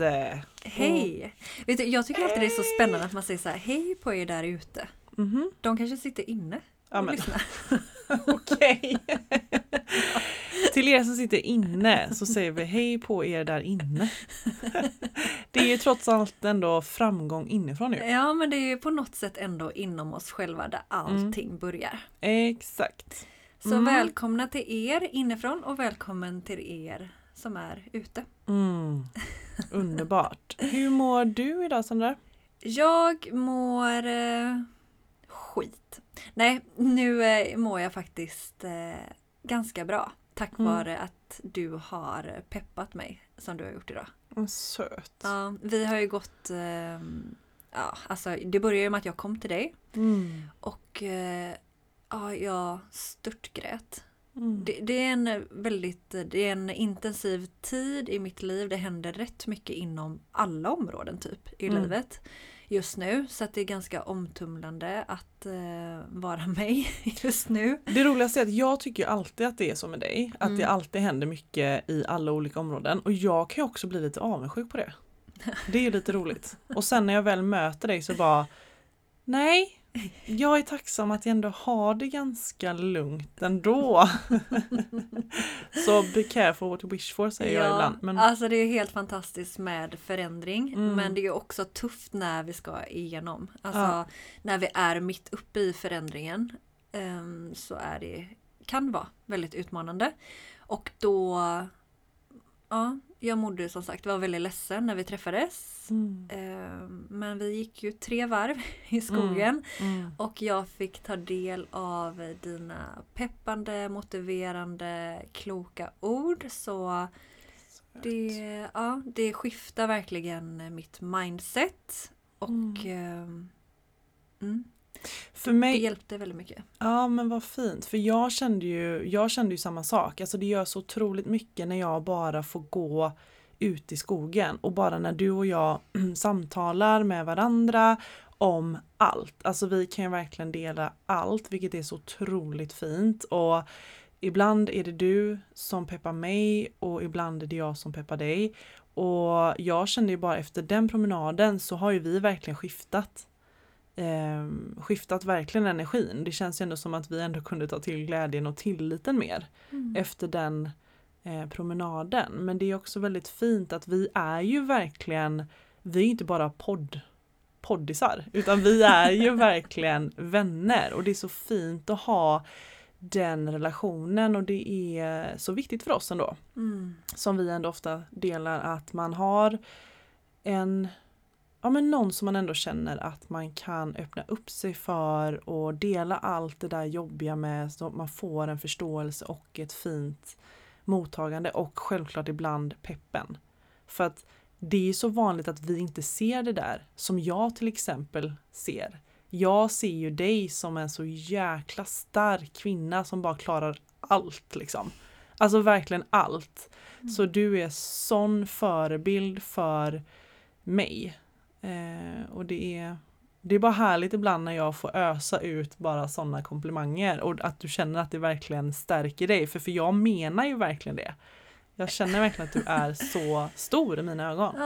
Ute. Hej! Vet du, jag tycker alltid det är så spännande att man säger så här, hej på er där ute. Mhm. De kanske sitter inne Ja, och men- lyssnar. Okej. Till er som sitter inne så säger vi hej på er där inne. Det är ju trots allt ändå framgång inifrån ju. Ja, men det är ju på något sätt ändå inom oss själva där allting börjar. Exakt. Så Mm. välkomna till er inifrån och välkommen till er som är ute. Mm. Underbart. Hur mår du idag Sandra? Jag mår eh, skit. Nej, nu eh, mår jag faktiskt eh, ganska bra. Tack Mm. vare att du har peppat mig som du har gjort idag. Mm, Söt. Ja, vi har ju gått... Eh, ja, alltså det började ju med att jag kom till dig Mm. och eh, ja, jag störtgrät. Mm. Det, det är en väldigt det är en intensiv tid i mitt liv. Det händer rätt mycket inom alla områden typ i Mm. livet just nu. Så att det är ganska omtumlande att eh, vara mig just nu. Det roligaste är att jag tycker alltid att det är så med dig. Att Mm. det alltid händer mycket i alla olika områden. Och jag kan också bli lite avundsjuk på det. Det är ju lite roligt. Och sen när jag väl möter dig så bara Nej, jag är tacksam att jag ändå har det ganska lugnt ändå. så be careful what you wish for säger jag ibland. Men Alltså det är helt fantastiskt med förändring Mm. men det är också tufft när vi ska igenom. Alltså Ja. när vi är mitt uppe i förändringen ehm, så är det, kan vara väldigt utmanande. Och då, ja, jag mådde som sagt, var väldigt ledsen när vi träffades. Mm, Ehm, men vi gick ju tre varv i skogen mm. och jag fick ta del av dina peppande, motiverande, kloka ord. Så det, ja, det skiftar verkligen mitt mindset. Och ehm, För det mig, hjälpte väldigt mycket. Ja men vad fint, för jag kände ju, jag kände ju samma sak. Alltså det gör så otroligt mycket när jag bara får gå ut i skogen och bara när du och jag samtalar med varandra om allt. Alltså vi kan ju verkligen dela allt vilket är så otroligt fint och ibland är det du som peppar mig och ibland är det jag som peppar dig. Och jag kände ju bara efter den promenaden så har ju vi verkligen skiftat eh, skiftat verkligen energin. Det känns ju ändå som att vi ändå kunde ta till glädjen och tilliten mer efter den eh, promenaden. Men det är också väldigt fint att vi är ju verkligen, vi är inte bara podd poddisar, utan vi är ju verkligen vänner och det är så fint att ha den relationen och det är så viktigt för oss ändå Mm. som vi ändå ofta delar att man har en ja men någon som man ändå känner att man kan öppna upp sig för och dela allt det där jobbiga med så att man får en förståelse och ett fint mottagande och självklart ibland peppen. För att det är så vanligt att vi inte ser det där som jag till exempel ser. Jag ser ju dig som en så jäkla stark kvinna som bara klarar allt liksom. Alltså verkligen allt. Så du är sån förebild för mig. Eh, och det är, det är bara härligt ibland när jag får ösa ut bara sådana komplimanger och att du känner att det verkligen stärker dig. För, för jag menar ju verkligen det. Jag känner verkligen att du är så stor i mina ögon.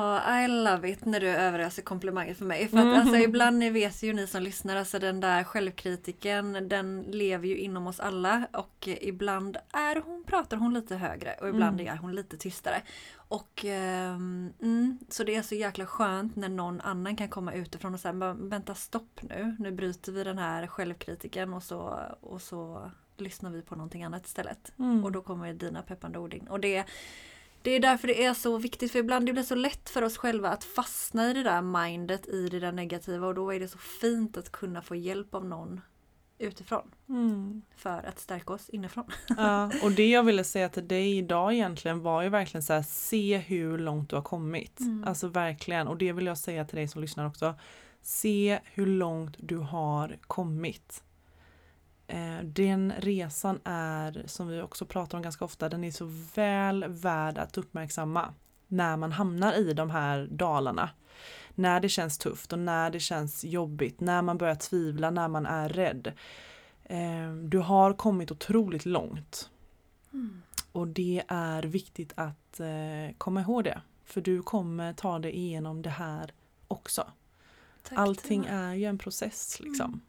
Oh, I love it när du överöser komplimanger för mig. För att alltså, Mhm. ibland ni vet ju ni som lyssnar, alltså den där självkritiken den lever ju inom oss alla och ibland är hon, pratar hon lite högre och ibland Mm. är hon lite tystare. Och ehm, mm, Så det är så jäkla skönt när någon annan kan komma utifrån och säga "Men vänta stopp nu, nu bryter vi den här självkritiken och så, och så lyssnar vi på någonting annat istället. Mm. Och då kommer dina peppande ord in. Och det, det är därför det är så viktigt, för ibland det blir så lätt för oss själva att fastna i det där mindet, i det där negativa och då är det så fint att kunna få hjälp av någon utifrån Mm. för att stärka oss inifrån. Ja, och det jag ville säga till dig idag egentligen var ju verkligen så här, se hur långt du har kommit. Mm. Alltså verkligen, och det vill jag säga till dig som lyssnar också. Se hur långt du har kommit. Eh, Den resan är, som vi också pratar om ganska ofta, den är så väl värd att uppmärksamma när man hamnar i de här dalarna. När det känns tufft och när det känns jobbigt, när man börjar tvivla, när man är rädd. Eh, Du har kommit otroligt långt. Och det är viktigt att eh, komma ihåg det. För du kommer ta dig igenom det här också. Tack Allting är ju en process liksom. Mm.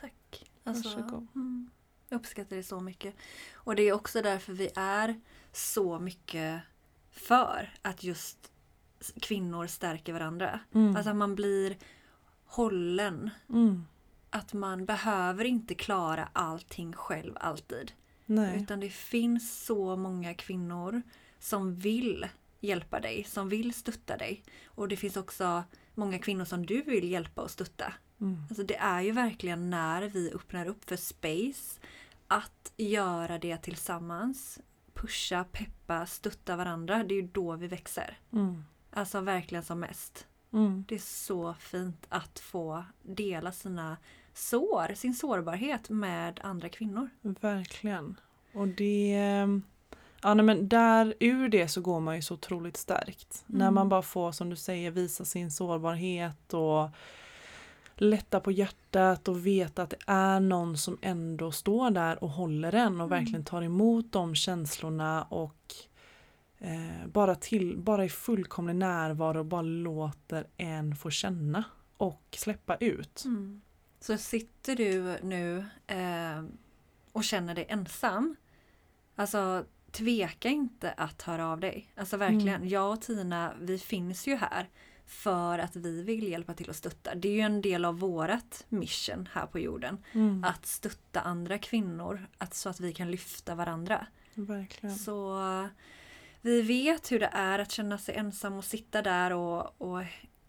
Tack. Alltså, Varsågod. mm, jag uppskattar det så mycket. Och det är också därför vi är så mycket för att just kvinnor stärker varandra. Mm. Alltså att man blir hållen. Mm. Att man behöver inte klara allting själv alltid. Nej. Utan det finns så många kvinnor som vill hjälpa dig, som vill stötta dig. Och det finns också många kvinnor som du vill hjälpa och stötta. Mm. Alltså det är ju verkligen när vi öppnar upp för space att göra det tillsammans. Pusha, peppa, stötta varandra. Det är ju då vi växer. Mm. Alltså verkligen som mest. Mm. Det är så fint att få dela sina sår, sin sårbarhet med andra kvinnor. Verkligen. Och det Ja nej, men där ur det så går man ju så otroligt stärkt. När Mm. man bara får som du säger visa sin sårbarhet och lätta på hjärtat och veta att det är någon som ändå står där och håller en och Mm. verkligen tar emot de känslorna och eh, bara, till, bara i fullkomlig närvaro och bara låter en få känna och släppa ut. Mm. Så sitter du nu eh, och känner dig ensam. Alltså tveka inte att höra av dig. Alltså verkligen. Mm. Jag och Tina, vi finns ju här för att vi vill hjälpa till att stötta. Det är ju en del av vårat mission här på jorden. Mm, Att stötta andra kvinnor att, så att vi kan lyfta varandra. verkligen. Så vi vet hur det är att känna sig ensam och sitta där och, och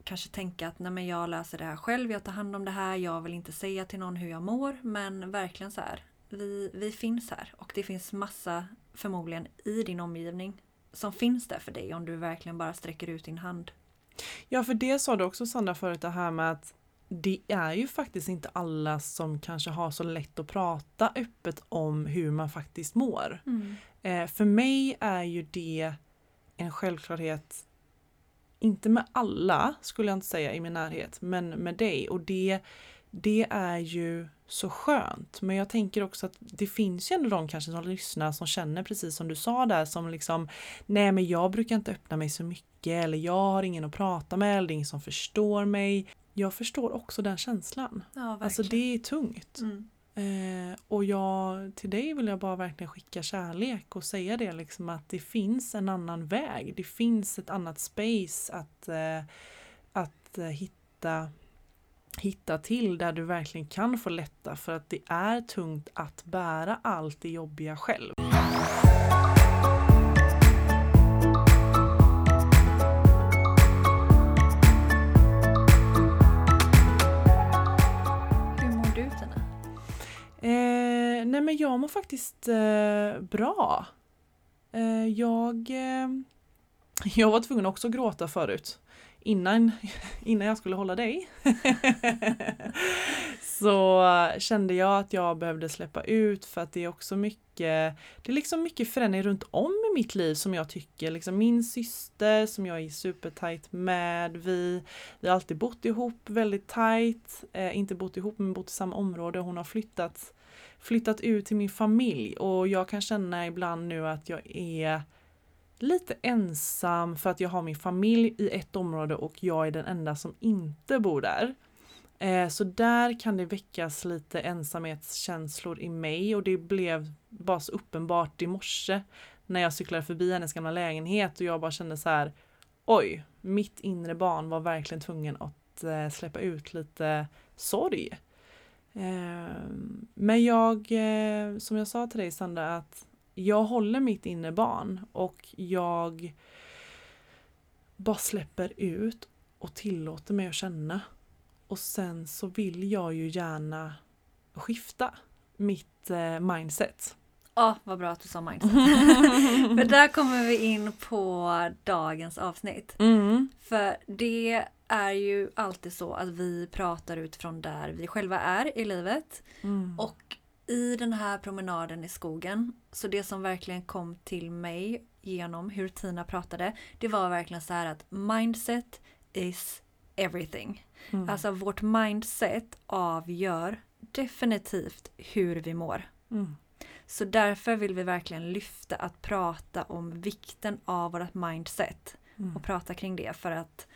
kanske tänka att nej men jag löser det här själv, jag tar hand om det här, jag vill inte säga till någon hur jag mår. Men verkligen så här, vi, vi finns här och det finns massa förmodligen i din omgivning som finns där för dig om du verkligen bara sträcker ut din hand. Ja, för det sa du också Sandra förut, det här med att det är ju faktiskt inte alla som kanske har så lätt att prata öppet om hur man faktiskt mår. Eh, för mig är ju det en självklarhet, inte med alla skulle jag inte säga i min närhet, men med dig. Och det, det är ju så skönt. Men jag tänker också att det finns ju ändå de kanske som lyssnar som känner precis som du sa där som liksom Nej men jag brukar inte öppna mig så mycket eller jag har ingen att prata med eller ingen som förstår mig. Jag förstår också den känslan. Ja. Alltså det är tungt. Mm. Eh, och jag, till dig vill jag bara verkligen skicka kärlek och säga det liksom att det finns en annan väg. Det finns ett annat space att, eh, att eh, hitta, hitta till där du verkligen kan få lätta för att det är tungt att bära allt det jobbiga själv. Hur mår du Tina? Eh, nej men jag mår faktiskt eh, bra. Eh, jag, eh, jag var tvungen också att gråta förut. Innan, innan jag skulle hålla dig. så kände jag att jag behövde släppa ut för att det är också mycket Det är liksom mycket förändring runt om i mitt liv som jag tycker. Liksom min syster som jag är supertajt med. Vi, vi har alltid bott ihop väldigt tajt. Eh, inte bott ihop men bott i samma område. Hon har flyttat, flyttat ut till min familj och jag kan känna ibland nu att jag är lite ensam för att jag har min familj i ett område och jag är den enda som inte bor där. Eh, så där kan det väckas lite ensamhetskänslor i mig och det blev bara så uppenbart i morse när jag cyklade förbi hennes gamla lägenhet och jag bara kände så här oj, mitt inre barn var verkligen tvungen att eh, släppa ut lite sorg. Ehm, men jag, eh, som jag sa till dig Sandra, att jag håller mitt inre barn och jag bara släpper ut och tillåter mig att känna. Och sen så vill jag ju gärna skifta mitt eh, mindset. Ja, oh, vad bra att du sa mindset. För där kommer vi in på dagens avsnitt. Mm. För det är ju alltid så att vi pratar utifrån där vi själva är i livet. Mm. Och i den här promenaden i skogen, så det som verkligen kom till mig genom hur Tina pratade, det var verkligen så här att mindset is everything. Mm. Alltså vårt mindset avgör definitivt hur vi mår. Mm. Så därför vill vi verkligen lyfta att prata om vikten av vårt mindset mm. och prata kring det för att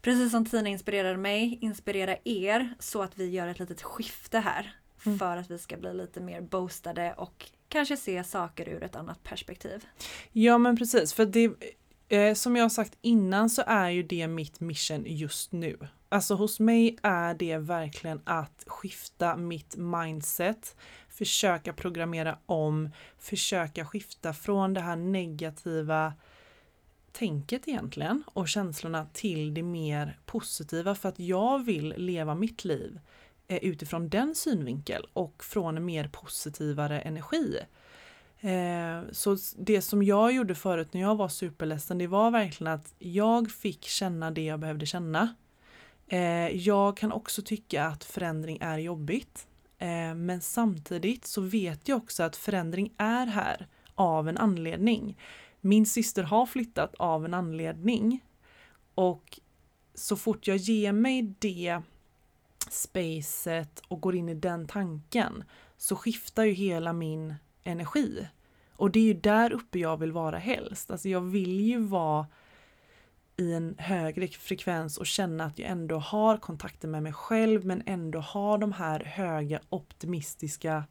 precis som Tina inspirerade mig, inspirera er så att vi gör ett litet skifte här mm. för att vi ska bli lite mer boostade och kanske se saker ur ett annat perspektiv. Ja men precis, för det eh, som jag har sagt innan så är ju det mitt mission just nu. Alltså hos mig är det verkligen att skifta mitt mindset, försöka programmera om, försöka skifta från det här negativa tänket egentligen och känslorna till det mer positiva för att jag vill leva mitt liv Eh, utifrån den synvinkel och från en mer positivare energi. Eh, så det som jag gjorde förut när jag var superledsen det var verkligen att jag fick känna det jag behövde känna. Eh, jag kan också tycka att förändring är jobbigt. Eh, men samtidigt så vet jag också att förändring är här av en anledning. Min syster har flyttat av en anledning. Och så fort jag ger mig det spacet och går in i den tanken så skiftar ju hela min energi. Och det är ju där uppe jag vill vara helst. Alltså jag vill ju vara i en högre frekvens och känna att jag ändå har kontakten med mig själv men ändå har de här höga optimistiska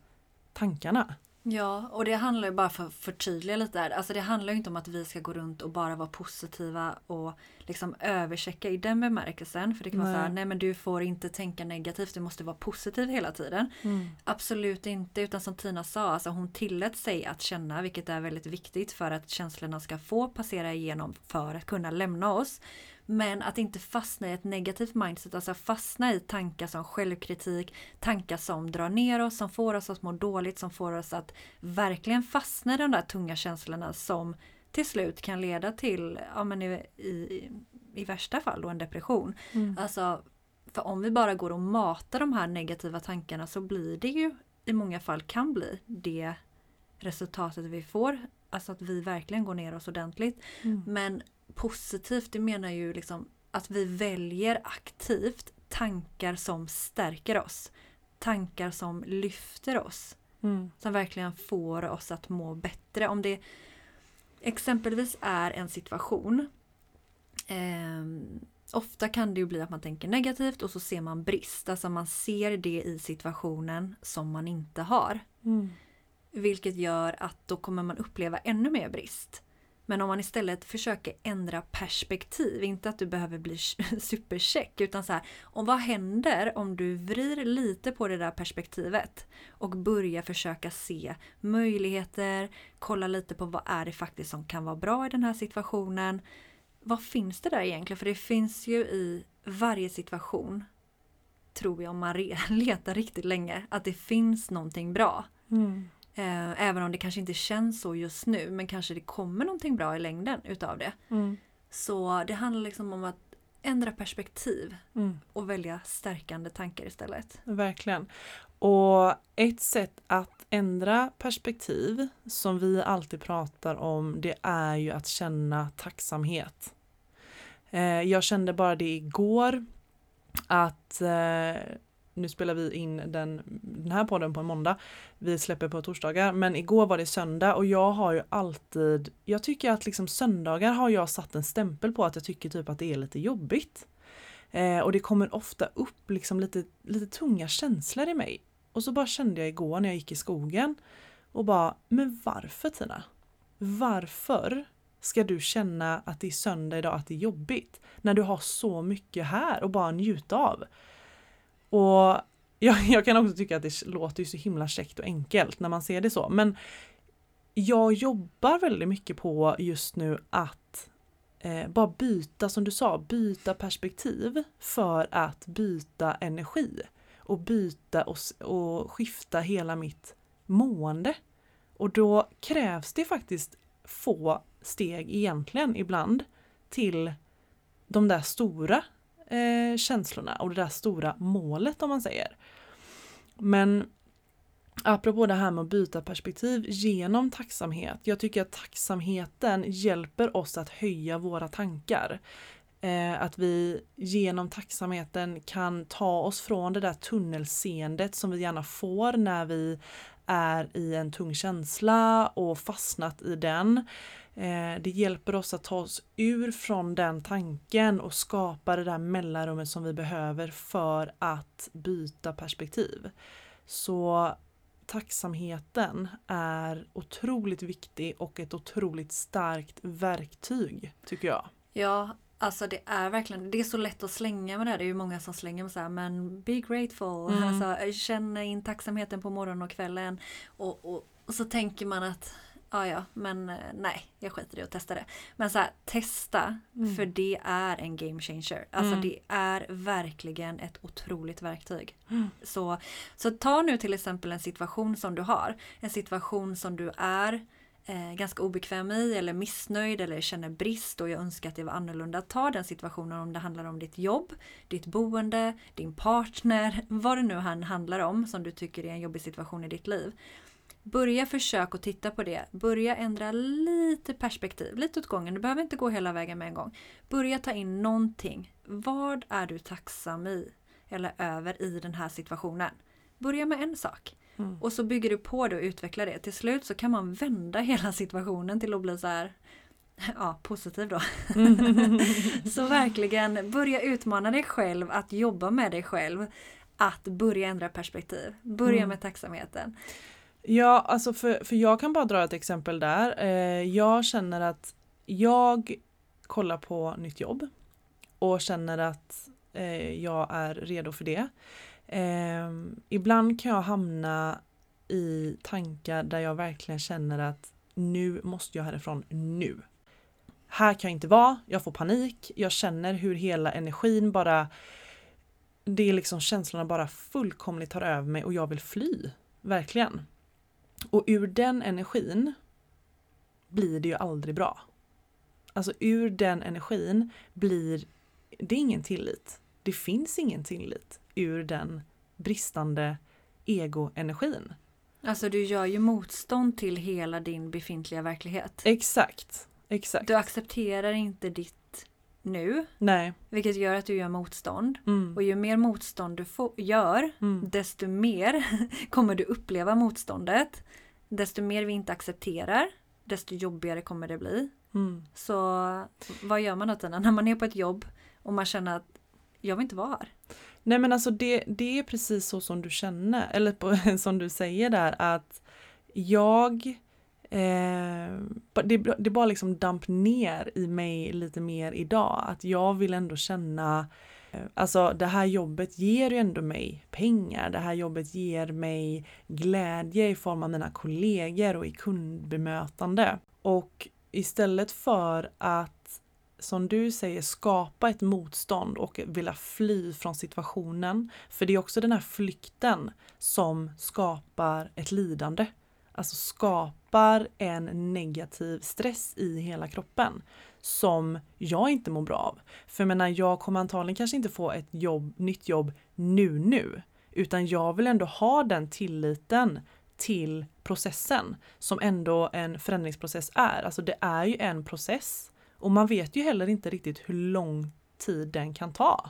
tankarna. Ja, och det handlar ju bara för att förtydliga lite där. Alltså det handlar ju inte om att vi ska gå runt och bara vara positiva och liksom överchecka i den bemärkelsen. För det kan nej. vara så här, nej men du får inte tänka negativt, du måste vara positiv hela tiden. Mm. Absolut inte, utan som Tina sa, alltså hon tillät sig att känna, vilket är väldigt viktigt för att känslorna ska få passera igenom för att kunna lämna oss. Men att inte fastna i ett negativt mindset, alltså fastna i tankar som självkritik, tankar som drar ner oss, som får oss att må dåligt, som får oss att verkligen fastna i de där tunga känslorna som till slut kan leda till, ja men i, i, i värsta fall då en depression. Mm. Alltså, för om vi bara går och matar de här negativa tankarna så blir det ju i många fall kan bli det resultatet vi får. Alltså att vi verkligen går ner oss ordentligt. Mm. Men positivt, det menar ju liksom att vi väljer aktivt tankar som stärker oss. Tankar som lyfter oss. Mm. Som verkligen får oss att må bättre. Om det exempelvis är en situation eh, Ofta kan det ju bli att man tänker negativt och så ser man brist. Alltså man ser det i situationen som man inte har. Mm. Vilket gör att då kommer man uppleva ännu mer brist. Men om man istället försöker ändra perspektiv, inte att du behöver bli supercheck utan så här, om vad händer om du vrider lite på det där perspektivet och börjar försöka se möjligheter, kolla lite på vad är det faktiskt som kan vara bra i den här situationen. Vad finns det där egentligen? För det finns ju i varje situation, tror jag om man letar riktigt länge, att det finns någonting bra. Mm. Eh, även om det kanske inte känns så just nu men kanske det kommer någonting bra i längden utav det. Mm. Så det handlar liksom om att ändra perspektiv mm. och välja stärkande tankar istället. Verkligen. Och ett sätt att ändra perspektiv som vi alltid pratar om det är ju att känna tacksamhet. Eh, jag kände bara det igår att eh, nu spelar vi in den, den här podden på en måndag. Vi släpper på torsdagar men igår var det söndag och jag har ju alltid, jag tycker att liksom söndagar har jag satt en stämpel på att jag tycker typ att det är lite jobbigt. Eh, och det kommer ofta upp liksom lite, lite tunga känslor i mig. Och så bara kände jag igår när jag gick i skogen och bara, men varför Tina? Varför ska du känna att det är söndag idag, att det är jobbigt? När du har så mycket här och bara njuta av. Och jag, jag kan också tycka att det låter så himla käckt och enkelt när man ser det så. Men jag jobbar väldigt mycket på just nu att eh, bara byta, som du sa, byta perspektiv för att byta energi. Och byta och, och skifta hela mitt mående. Och då krävs det faktiskt få steg egentligen ibland till de där stora eh, känslorna och det där stora målet om man säger. Men apropå det här med att byta perspektiv genom tacksamhet. Jag tycker att tacksamheten hjälper oss att höja våra tankar. Eh, att vi genom tacksamheten kan ta oss från det där tunnelseendet som vi gärna får när vi är i en tung känsla och fastnat i den. Eh, det hjälper oss att ta oss ur från den tanken och skapa det där mellanrummet som vi behöver för att byta perspektiv. Så tacksamheten är otroligt viktig och ett otroligt starkt verktyg tycker jag. Ja, Alltså det är verkligen, det är så lätt att slänga med det. Det är ju många som slänger med så här, men be grateful. Mm. Alltså, känn in tacksamheten på morgonen och kvällen. Och, och, och så tänker man att ja ja, men eh, nej, jag skiter i att testa det. Men så här, testa, mm. för det är en game changer. Alltså mm. det är verkligen ett otroligt verktyg. Mm. Så, så ta nu till exempel en situation som du har, en situation som du är eh, ganska obekväm i eller missnöjd eller känner brist och jag önskar att det var annorlunda. Ta den situationen om det handlar om ditt jobb, ditt boende, din partner, vad det nu handlar om som du tycker är en jobbig situation i ditt liv. Börja försök att titta på det. Börja ändra lite perspektiv, lite åt gången. Du behöver inte gå hela vägen med en gång. Börja ta in någonting. Vad är du tacksam i eller över i den här situationen? Börja med en sak. Mm. Och så bygger du på det och utvecklar det. Till slut så kan man vända hela situationen till att bli så här Ja, positiv då. Så verkligen börja utmana dig själv att jobba med dig själv. Att börja ändra perspektiv. Börja mm. med tacksamheten. Ja, alltså för, för jag kan bara dra ett exempel där. Eh, jag känner att jag kollar på nytt jobb och känner att eh, jag är redo för det. Ehm, ibland kan jag hamna i tankar där jag verkligen känner att nu måste jag härifrån nu. Här kan jag inte vara, jag får panik, jag känner hur hela energin bara det är liksom känslorna bara fullkomligt tar över mig och jag vill fly. Verkligen. Och ur den energin blir det ju aldrig bra. Alltså ur den energin blir det ingen tillit. Det finns ingen tillit ur den bristande egoenergin. Alltså du gör ju motstånd till hela din befintliga verklighet. Exakt. Exakt. Du accepterar inte ditt nu. Nej. Vilket gör att du gör motstånd. Mm. Och ju mer motstånd du gör, mm. desto mer kommer du uppleva motståndet. Desto mer vi inte accepterar, desto jobbigare kommer det bli. Mm. Så vad gör man då Tina? När man är på ett jobb och man känner att jag vill inte vara här. Nej men alltså det, det är precis så som du känner, eller på, som du säger där att jag eh, det, det bara liksom damp ner i mig lite mer idag. Att jag vill ändå känna eh, Alltså det här jobbet ger ju ändå mig pengar. Det här jobbet ger mig glädje i form av mina kollegor och i kundbemötande. Och istället för att, som du säger, skapa ett motstånd och vilja fly från situationen. För det är också den här flykten som skapar ett lidande. Alltså skapar en negativ stress i hela kroppen som jag inte mår bra av. För jag menar, jag kommer antagligen kanske inte få ett jobb, nytt jobb nu nu, utan jag vill ändå ha den tilliten till processen som ändå en förändringsprocess är. Alltså det är ju en process och man vet ju heller inte riktigt hur lång tid den kan ta.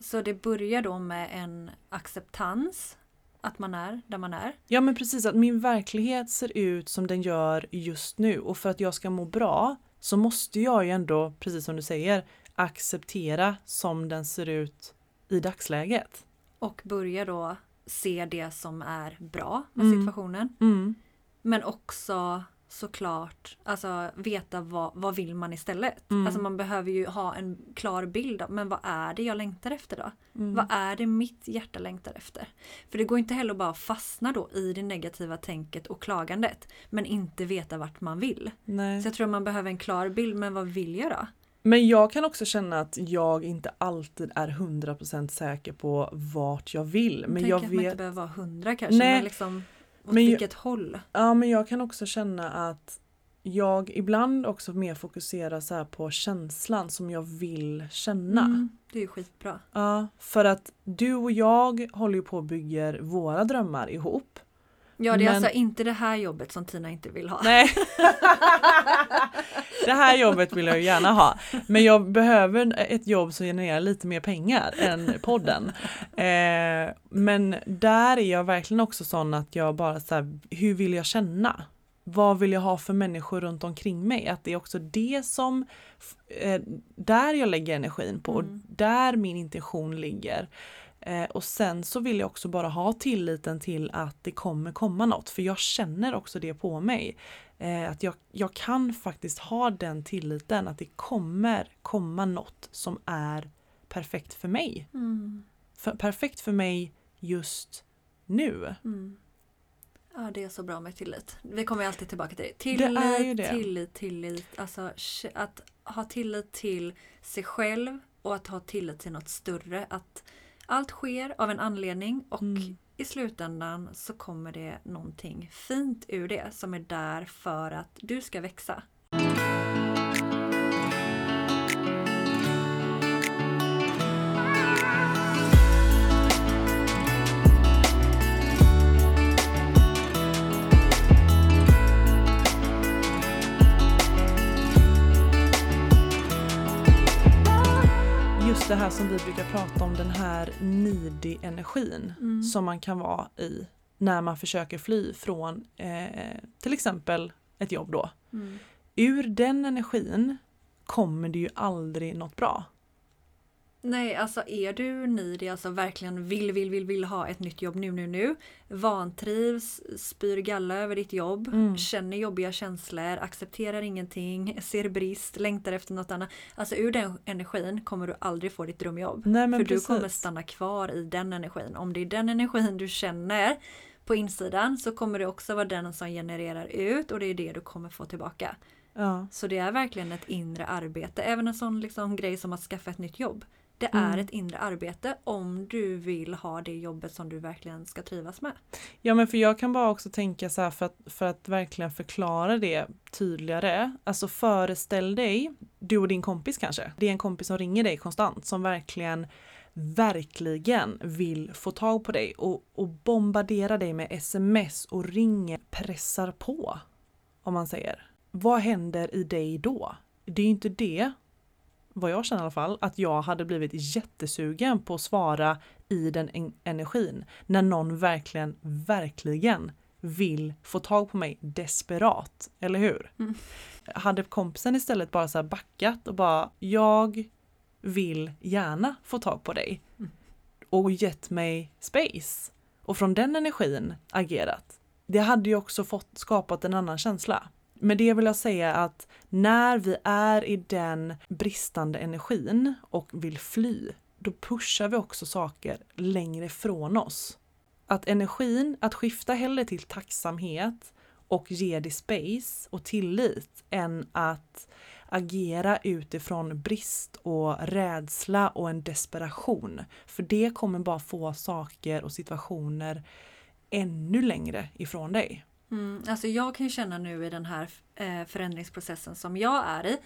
Så det börjar då med en acceptans. Att man är där man är. Ja men precis, att min verklighet ser ut som den gör just nu och för att jag ska må bra så måste jag ju ändå, precis som du säger, acceptera som den ser ut i dagsläget. Och börja då se det som är bra med Mm. situationen. Mm. Men också såklart alltså, veta vad, vad vill man istället. Mm. Alltså man behöver ju ha en klar bild av men vad är det jag längtar efter då? Mm. Vad är det mitt hjärta längtar efter? För det går inte heller att bara fastna då i det negativa tänket och klagandet men inte veta vart man vill. Nej. Så jag tror man behöver en klar bild, men vad vill jag då? Men jag kan också känna att jag inte alltid är 100% säker på vart jag vill. Men Tänk jag att man inte vet... behöver vara hundra kanske, Nej. men liksom åt Men jag- vilket håll? Ja men jag kan också känna att jag ibland också mer fokuserar så på känslan som jag vill känna. Mm, det är ju skitbra. Ja, för att du och jag håller ju på och bygger våra drömmar ihop. Ja, det är Men- alltså inte det här jobbet som Tina inte vill ha. Nej. det här jobbet vill jag ju gärna ha. Men jag behöver ett jobb som genererar lite mer pengar än podden. Eh, men där är jag verkligen också sån att jag bara så här, hur vill jag känna? Vad vill jag ha för människor runt omkring mig? Att det är också det som, eh, där jag lägger energin på, Mm. där min intention ligger. Eh, och sen så vill jag också bara ha tilliten till att det kommer komma något, för jag känner också det på mig. Eh, att jag, jag kan faktiskt ha den tilliten att det kommer komma något som är perfekt för mig. Mm, För, perfekt för mig just nu. mm. Ja, det är så bra med tillit. Vi kommer alltid tillbaka till det. Det Tillit, är ju det. tillit, tillit. Alltså att ha tillit till sig själv och att ha tillit till något större. Att allt sker av en anledning och Mm. i slutändan så kommer det någonting fint ur det som är där för att du ska växa. Här som vi brukar prata om, den här needy energin Mm. som man kan vara i när man försöker fly från eh, till exempel ett jobb då. Mm. Ur den energin kommer det ju aldrig något bra. Nej, alltså är du needy, alltså verkligen vill, vill, vill, vill ha ett nytt jobb nu, nu, nu. Vantrivs, spyr galla över ditt jobb, Mm. känner jobbiga känslor, accepterar ingenting, ser brist, längtar efter något annat. Alltså ur den energin kommer du aldrig få ditt drömjobb. Nej För precis. du kommer stanna kvar i den energin. Om det är den energin du känner på insidan så kommer det också vara den som genererar ut och det är det du kommer få tillbaka. Ja. Så det är verkligen ett inre arbete. Även en sån liksom grej som att skaffa ett nytt jobb. Det Mm. är ett inre arbete om du vill ha det jobbet som du verkligen ska trivas med. ja men för jag kan bara också tänka så här för att, för att verkligen förklara det tydligare. Alltså föreställ dig, du och din kompis kanske. Det är en kompis som ringer dig konstant som verkligen verkligen vill få tag på dig och, och bombardera dig med sms och ringer, pressar på. Om man säger. Vad händer i dig då? Det är ju inte det, vad jag känner i alla fall, att jag hade blivit jättesugen på att svara i den en- energin när någon verkligen, verkligen vill få tag på mig desperat, eller hur? Mm. Hade kompisen istället bara så backat och bara jag vill gärna få tag på dig Mm. och gett mig space och från den energin agerat. Det hade ju också fått skapat en annan känsla. Med det vill jag säga att när vi är i den bristande energin och vill fly, då pushar vi också saker längre ifrån oss. Att energin, att skifta hellre till tacksamhet och ge det space och tillit än att agera utifrån brist och rädsla och en desperation. För det kommer bara få saker och situationer ännu längre ifrån dig. Mm, alltså jag kan ju känna nu i den här eh, förändringsprocessen som jag är i.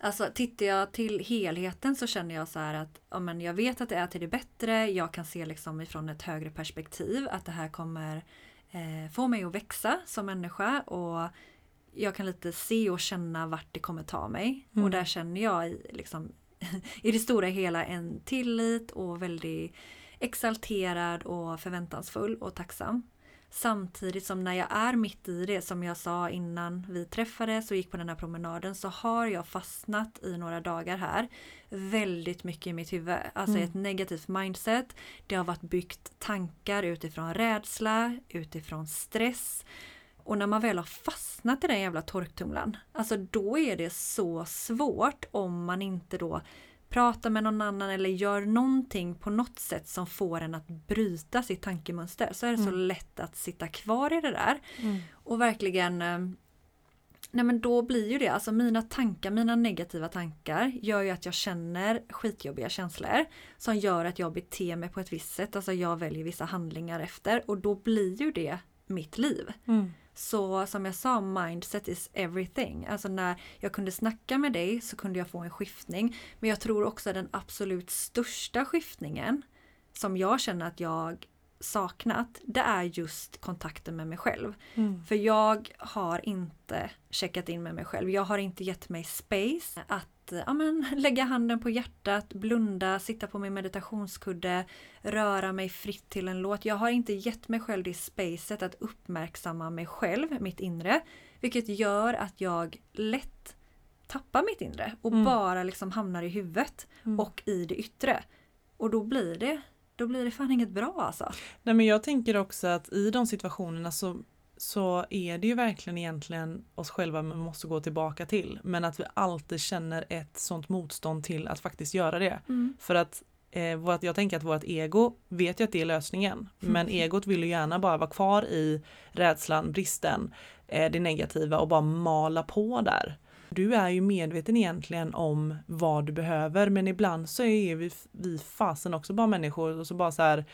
Alltså tittar jag till helheten så känner jag så här att ja, men jag vet att det är till det bättre. Jag kan se liksom ifrån ett högre perspektiv att det här kommer eh, få mig att växa som människa och jag kan lite se och känna vart det kommer ta mig. Mm. Och där känner jag i, liksom, i det stora hela en tillit och väldigt exalterad och förväntansfull och tacksam. Samtidigt som när jag är mitt i det, som jag sa innan vi träffades och gick på den här promenaden, så har jag fastnat i några dagar här väldigt mycket i mitt huvud. Alltså Mm. ett negativt mindset. Det har varit byggt tankar utifrån rädsla, utifrån stress. Och när man väl har fastnat i den jävla torktumlaren, alltså då är det så svårt om man inte då pratar med någon annan eller gör någonting på något sätt som får en att bryta sitt tankemönster så är det så Mm. lätt att sitta kvar i det där Mm. och verkligen eh, Nej men då blir ju det, alltså mina tankar, mina negativa tankar gör ju att jag känner skitjobbiga känslor som gör att jag beter mig på ett visst sätt, alltså jag väljer vissa handlingar efter och då blir ju det mitt liv. Mm. Så som jag sa, mindset is everything. Alltså när jag kunde snacka med dig så kunde jag få en skiftning. Men jag tror också den absolut största skiftningen som jag känner att jag saknat, det är just kontakten med mig själv. Mm. För jag har inte checkat in med mig själv. Jag har inte gett mig space att ja, men, lägga handen på hjärtat, blunda, sitta på min meditationskudde, röra mig fritt till en låt. Jag har inte gett mig själv det spacet att uppmärksamma mig själv, mitt inre. Vilket gör att jag lätt tappar mitt inre och Mm. bara liksom hamnar i huvudet Mm. och i det yttre. Och då blir det, då blir det fan inget bra alltså. Nej men jag tänker också att i de situationerna så, så är det ju verkligen egentligen oss själva man måste gå tillbaka till. Men att vi alltid känner ett sånt motstånd till att faktiskt göra det. För att eh, vårt, jag tänker att vårt ego vet ju att det är lösningen. Men egot vill ju gärna bara vara kvar i rädslan, bristen, eh, det negativa och bara mala på där. Du är ju medveten egentligen om vad du behöver men ibland så är vi, vi fasen också bara människor och så bara så här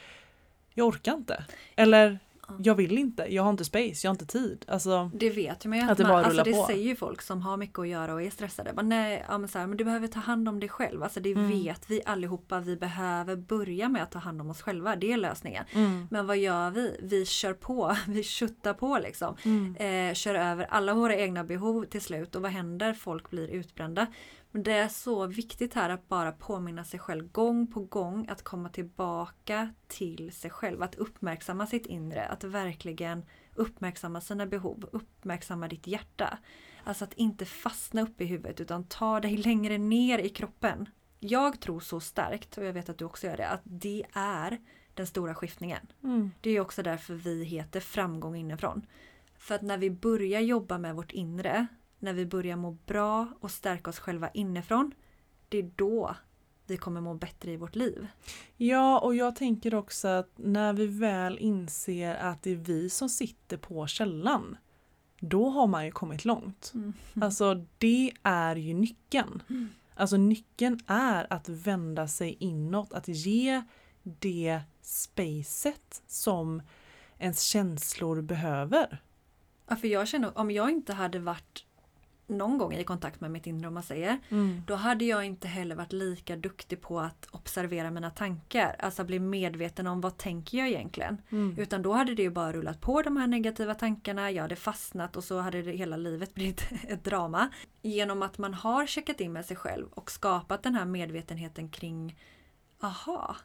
jag orkar inte. Eller jag vill inte, jag har inte space, jag har inte tid. Alltså, Det vet man ju Att att, det man, alltså det på. säger ju folk som har mycket att göra och är stressade. Men nej, ja, men så här, men du behöver ta hand om dig själv. Alltså det Mm. vet vi allihopa. Vi behöver börja med att ta hand om oss själva. Det är lösningen. mm, Men vad gör vi? Vi kör på. Vi köttar på liksom. mm, Eh, kör över alla våra egna behov till slut. Och vad händer? Folk blir utbrända. Men det är så viktigt här att bara påminna sig själv gång på gång att komma tillbaka till sig själv. Att uppmärksamma sitt inre. Att verkligen uppmärksamma sina behov. Uppmärksamma ditt hjärta. Alltså att inte fastna upp i huvudet utan ta dig längre ner i kroppen. Jag tror så starkt, och jag vet att du också gör det, att det är den stora skiftningen. mm, Det är också därför vi heter framgång inifrån. För att när vi börjar jobba med vårt inre, när vi börjar må bra och stärka oss själva inifrån, det är då vi kommer må bättre i vårt liv. Ja, och jag tänker också att när vi väl inser att det är vi som sitter på källan, då har man ju kommit långt. Alltså det är ju nyckeln. Mm. Alltså nyckeln är att vända sig inåt, att ge det spacet som ens känslor behöver. Ja, för jag känner, om jag inte hade varit någon gång i kontakt med mitt inre om man säger, då hade jag inte heller varit lika duktig på att observera mina tankar. Alltså bli medveten om vad tänker jag egentligen. Mm. Utan då hade det ju bara rullat på de här negativa tankarna, jag hade fastnat och så hade det hela livet blivit ett drama. Genom att man har checkat in med sig själv och skapat den här medvetenheten kring Aha,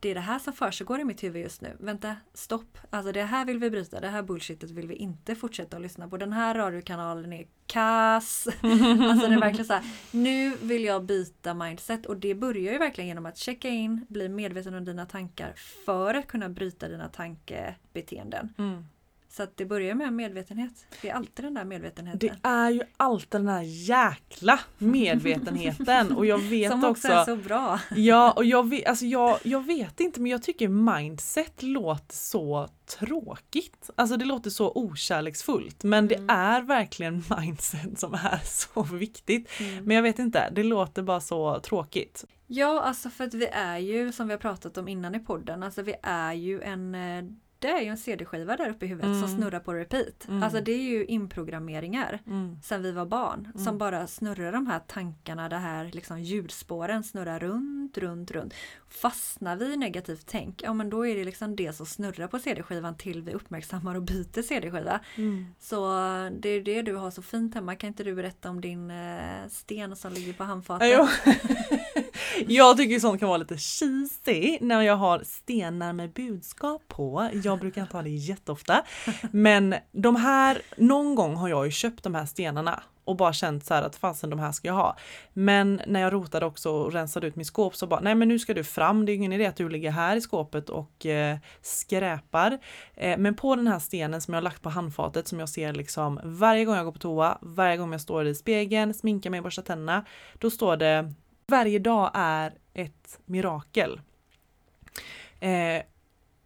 det är det här som försiggår i mitt huvud just nu. Vänta, stopp. Alltså det här vill vi bryta, det här bullshitet vill vi inte fortsätta att lyssna på. Den här radiokanalen är kass. Alltså det är verkligen så här, nu vill jag byta mindset och det börjar ju verkligen genom att checka in, bli medveten om dina tankar för att kunna bryta dina tankebeteenden. Mm. Så att det börjar med medvetenhet. Det är alltid den där medvetenheten. Det är ju alltid den här jäkla medvetenheten och jag vet som också också är så bra. Ja, och jag vet, alltså jag, jag vet inte men jag tycker mindset låter så tråkigt. Alltså det låter så okärleksfullt men Mm. det är verkligen mindset som är så viktigt. Mm. Men jag vet inte, det låter bara så tråkigt. Ja, alltså för att vi är ju, som vi har pratat om innan i podden, alltså vi är ju en det är ju en CD-skiva där uppe i huvudet som Mm. snurrar på repeat. Mm. Alltså det är ju inprogrammeringar Mm. sen vi var barn Mm. som bara snurrar de här tankarna, det här liksom ljudspåren snurrar runt, runt, runt. Fastnar vi i negativt tänk, ja men då är det liksom det som snurrar på CD-skivan till vi uppmärksammar och byter CD-skiva. Mm. Så det är det du har så fint hemma. Kan inte du berätta om din eh, sten som ligger på handfatet? Jag tycker sånt kan vara lite cheesy när jag har stenar med budskap på. Jag brukar inte ha det jätteofta. Men de här, någon gång har jag ju köpt de här stenarna och bara känt så här att fasen de här ska jag ha. Men när jag rotade också och rensade ut mitt skåp så bara nej men nu ska du fram, det är ingen idé att du ligger här i skåpet och eh, skräpar. Eh, men på den här stenen som jag har lagt på handfatet som jag ser liksom varje gång jag går på toa, varje gång jag står i spegeln, sminkar mig, borstar tänderna, då står det varje dag är ett mirakel. Eh,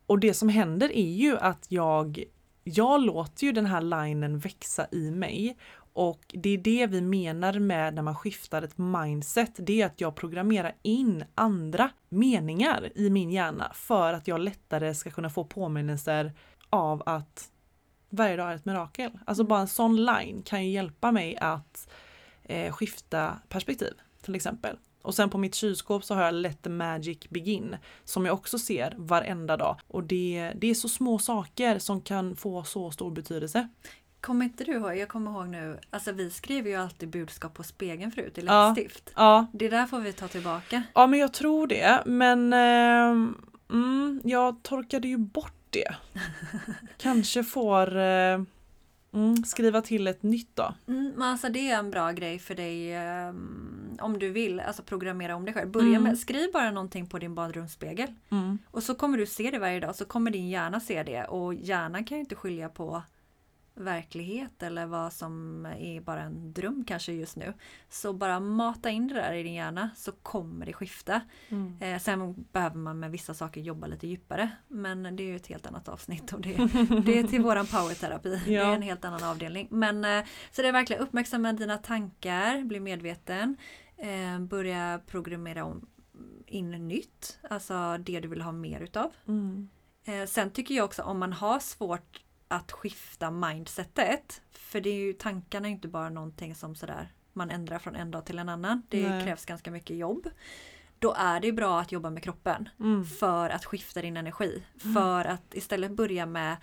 och det som händer är ju att jag jag låter ju den här linen växa i mig och det är det vi menar med när man skiftar ett mindset. Det är att jag programmerar in andra meningar i min hjärna för att jag lättare ska kunna få påminnelser av att varje dag är ett mirakel. Alltså bara en sån line kan ju hjälpa mig att eh, skifta perspektiv till exempel. Och sen på mitt kylskåp så har jag Let the Magic Begin som jag också ser varenda dag. Och det, det är så små saker som kan få så stor betydelse. Kommer inte du ihåg? Jag kommer ihåg nu. Alltså vi skriver ju alltid budskap på spegeln förut i läppstift. Ja, ja. Det där får vi ta tillbaka. Ja men jag tror det. Men eh, mm, jag torkade ju bort det. Kanske får eh, mm, skriva till ett nytt då. Mm, men alltså det är en bra grej för dig um, om du vill alltså programmera om dig själv. Börja Mm. med, skriv bara någonting på din badrumsspegel. Mm. Och så kommer du se det varje dag. Så kommer din hjärna se det. Och hjärnan kan ju inte skilja på verklighet eller vad som är bara en dröm kanske just nu. Så bara mata in det där i din hjärna så kommer det skifta. Mm. Eh, sen behöver man med vissa saker jobba lite djupare. Men det är ju ett helt annat avsnitt och det, det är till våran powerterapi. Det är en helt annan avdelning. Men eh, så det är verkligen uppmärksamma dina tankar, bli medveten. Eh, börja programmera om in nytt, alltså det du vill ha mer utav. Mm. Eh, sen tycker jag också om man har svårt att skifta mindsetet, för det är ju tankarna är inte bara någonting som sådär man ändrar från en dag till en annan. Det Nej. krävs ganska mycket jobb. Då är det bra att jobba med kroppen Mm. för att skifta din energi. För att istället börja med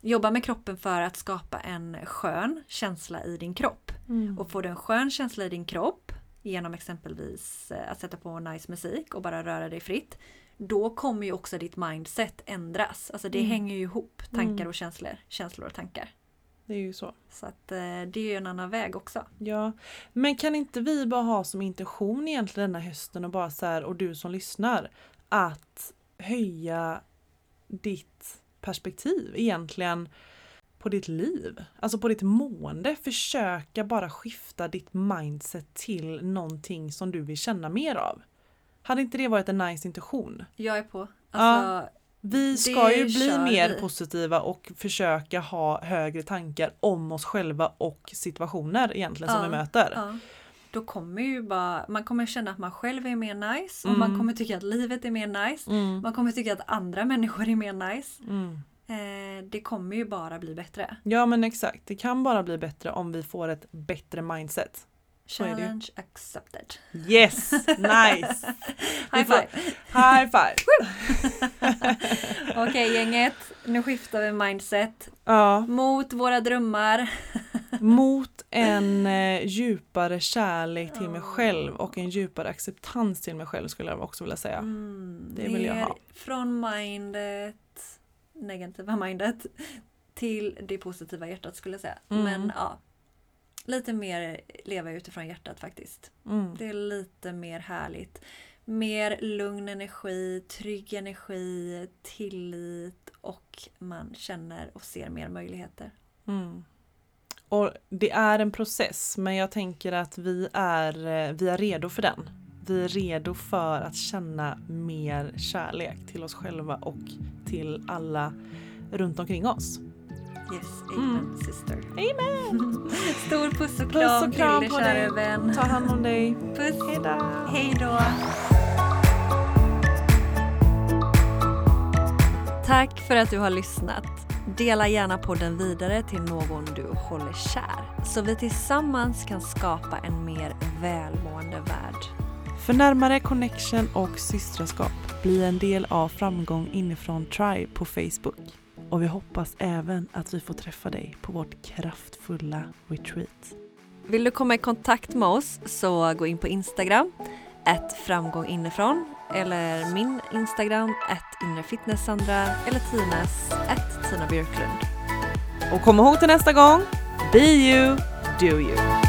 Jobba med kroppen för att skapa en skön känsla i din kropp. Mm. Och får du en skön känsla i din kropp genom exempelvis eh, att sätta på nice musik och bara röra dig fritt. Då kommer ju också ditt mindset ändras. Alltså det Mm. hänger ju ihop, tankar Mm. och känslor. Känslor och tankar. Det är ju så. Så att eh, det är ju en annan väg också. Ja, men kan inte vi bara ha som intention egentligen den här hösten och bara så här, och du som lyssnar, att höja ditt perspektiv egentligen på ditt liv, alltså på ditt mående. Försöka bara skifta ditt mindset till någonting som du vill känna mer av. Hade inte det varit en nice intention? Jag är på. Alltså, Vi ska ju bli mer vi. positiva och försöka ha högre tankar om oss själva och situationer egentligen som Ja, vi möter. ja. Då kommer ju bara, man kommer känna att man själv är mer nice och Mm. man kommer tycka att livet är mer nice. Mm, Man kommer tycka att andra människor är mer nice. mm. Eh, det kommer ju bara bli bättre. Ja men exakt, det kan bara bli bättre om vi får ett bättre mindset. Challenge accepted. Yes, nice! High five! High five! Okej gänget, nu skiftar vi mindset Ja, mot våra drömmar. mot en eh, djupare kärlek till mig själv och en djupare acceptans till mig själv skulle jag också vilja säga. Mm, Det vill jag ha. Från mindet, negativa mindet, till det positiva hjärtat skulle jag säga. Mm. Men ja, lite mer leva utifrån hjärtat faktiskt. Mm. Det är lite mer härligt. Mer lugn energi, trygg energi, tillit och man känner och ser mer möjligheter. Mm. Och det är en process men jag tänker att vi är, eh, vi är redo för den. Vi är redo för att känna mer kärlek till oss själva och till alla runt omkring oss. Yes, amen Mm. sister. Amen! Stor puss och Puss kram, och kram till dig kära vän. Ta hand om dig. Puss! Hejdå! Hej då! Tack för att du har lyssnat. Dela gärna podden vidare till någon du håller kär så vi tillsammans kan skapa en mer välmående värld. För närmare connection och systraskap, bli en del av Framgång inifrån Tribe på Facebook och vi hoppas även att vi får träffa dig på vårt kraftfulla retreat. Vill du komma i kontakt med oss så gå in på Instagram, ett framgång inifrån eller min Instagram, ett inrefitnesssandra eller Tinas, ett Tina Björklund. Och kom ihåg till nästa gång, be you, do you.